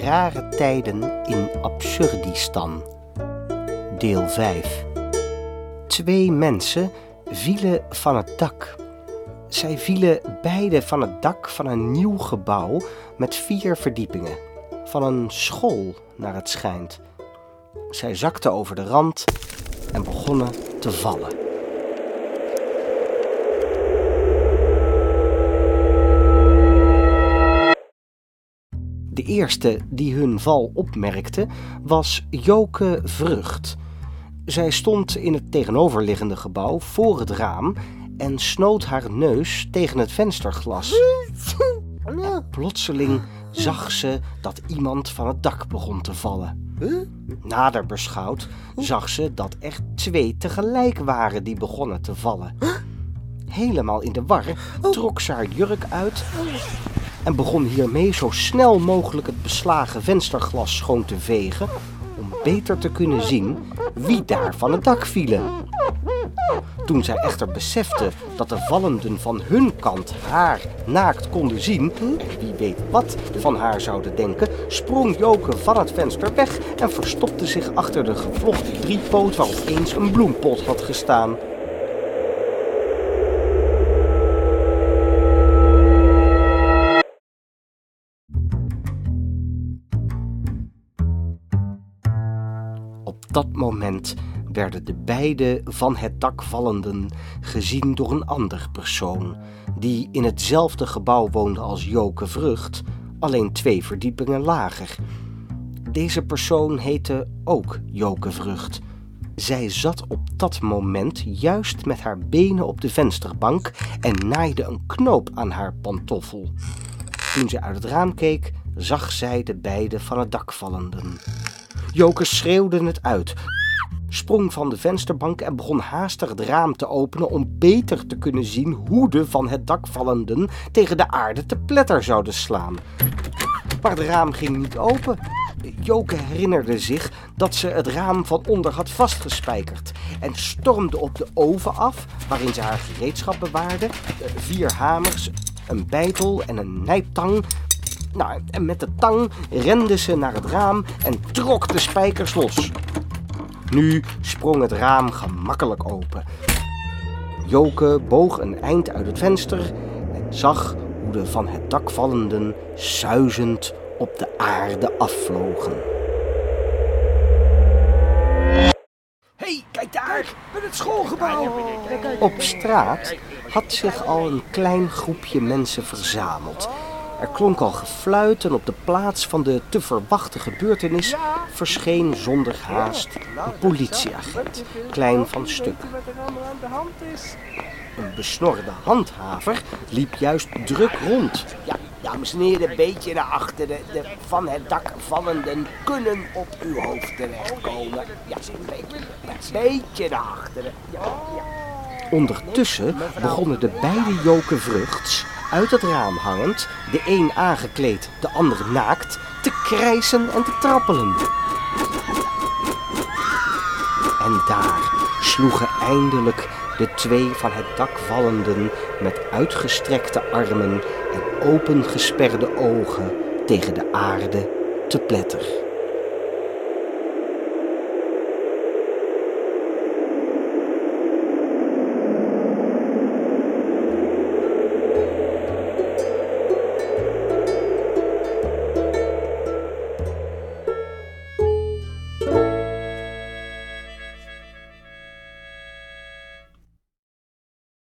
Rare tijden in Absurdistan. Deel 5. Twee mensen vielen van het dak. Zij vielen beide van het dak van een nieuw gebouw met vier verdiepingen. Van een school, naar het schijnt. Zij zakten over de rand en begonnen te vallen. De eerste die hun val opmerkte was Joke Vrucht. Zij stond in het tegenoverliggende gebouw voor het raam en snoot haar neus tegen het vensterglas. En plotseling zag ze dat iemand van het dak begon te vallen. Nader beschouwd zag ze dat er twee tegelijk waren die begonnen te vallen. Helemaal in de war trok ze haar jurk uit en begon hiermee zo snel mogelijk het beslagen vensterglas schoon te vegen om beter te kunnen zien wie daar van het dak vielen. Toen zij echter besefte dat de vallenden van hun kant haar naakt konden zien, en wie weet wat van haar zouden denken, sprong Joke van het venster weg en verstopte zich achter de gevlochten driepoot waarop eens een bloempot had gestaan. Op dat moment werden de beide van het dak vallenden gezien door een ander persoon, die in hetzelfde gebouw woonde als Joke Vrucht, alleen twee verdiepingen lager. Deze persoon heette ook Joke Vrucht. Zij zat op dat moment juist met haar benen op de vensterbank en naaide een knoop aan haar pantoffel. Toen ze uit het raam keek, zag zij de beide van het dak vallenden. Joke schreeuwde het uit, sprong van de vensterbank en begon haastig het raam te openen om beter te kunnen zien hoe de van het dak vallenden tegen de aarde te pletter zouden slaan. Maar het raam ging niet open. Joke herinnerde zich dat ze het raam van onder had vastgespijkerd en stormde op de oven af waarin ze haar gereedschap bewaarde, vier hamers, een bijtel en een nijptang nou, en met de tang rende ze naar het raam en trok de spijkers los. Nu sprong het raam gemakkelijk open. Joke boog een eind uit het venster en zag hoe de van het dak vallenden suizend op de aarde afvlogen. hey, kijk daar, met het schoolgebouw. Op straat had zich al een klein groepje mensen verzameld. Er klonk al gefluit en op de plaats van de te verwachte gebeurtenis verscheen zonder haast een politieagent, klein van stuk. Een besnorde handhaver liep juist druk rond. Ja, dames en heren, een beetje naar achteren. De van het dak vallenden kunnen op uw hoofd terechtkomen. Ja, een beetje, een beetje naar achteren. Ja, ja. Ondertussen begonnen de beide joken vruchts uit het raam hangend, de een aangekleed, de ander naakt, te krijsen en te trappelen. En daar sloegen eindelijk de twee van het dak vallenden met uitgestrekte armen en opengesperde ogen tegen de aarde te pletter.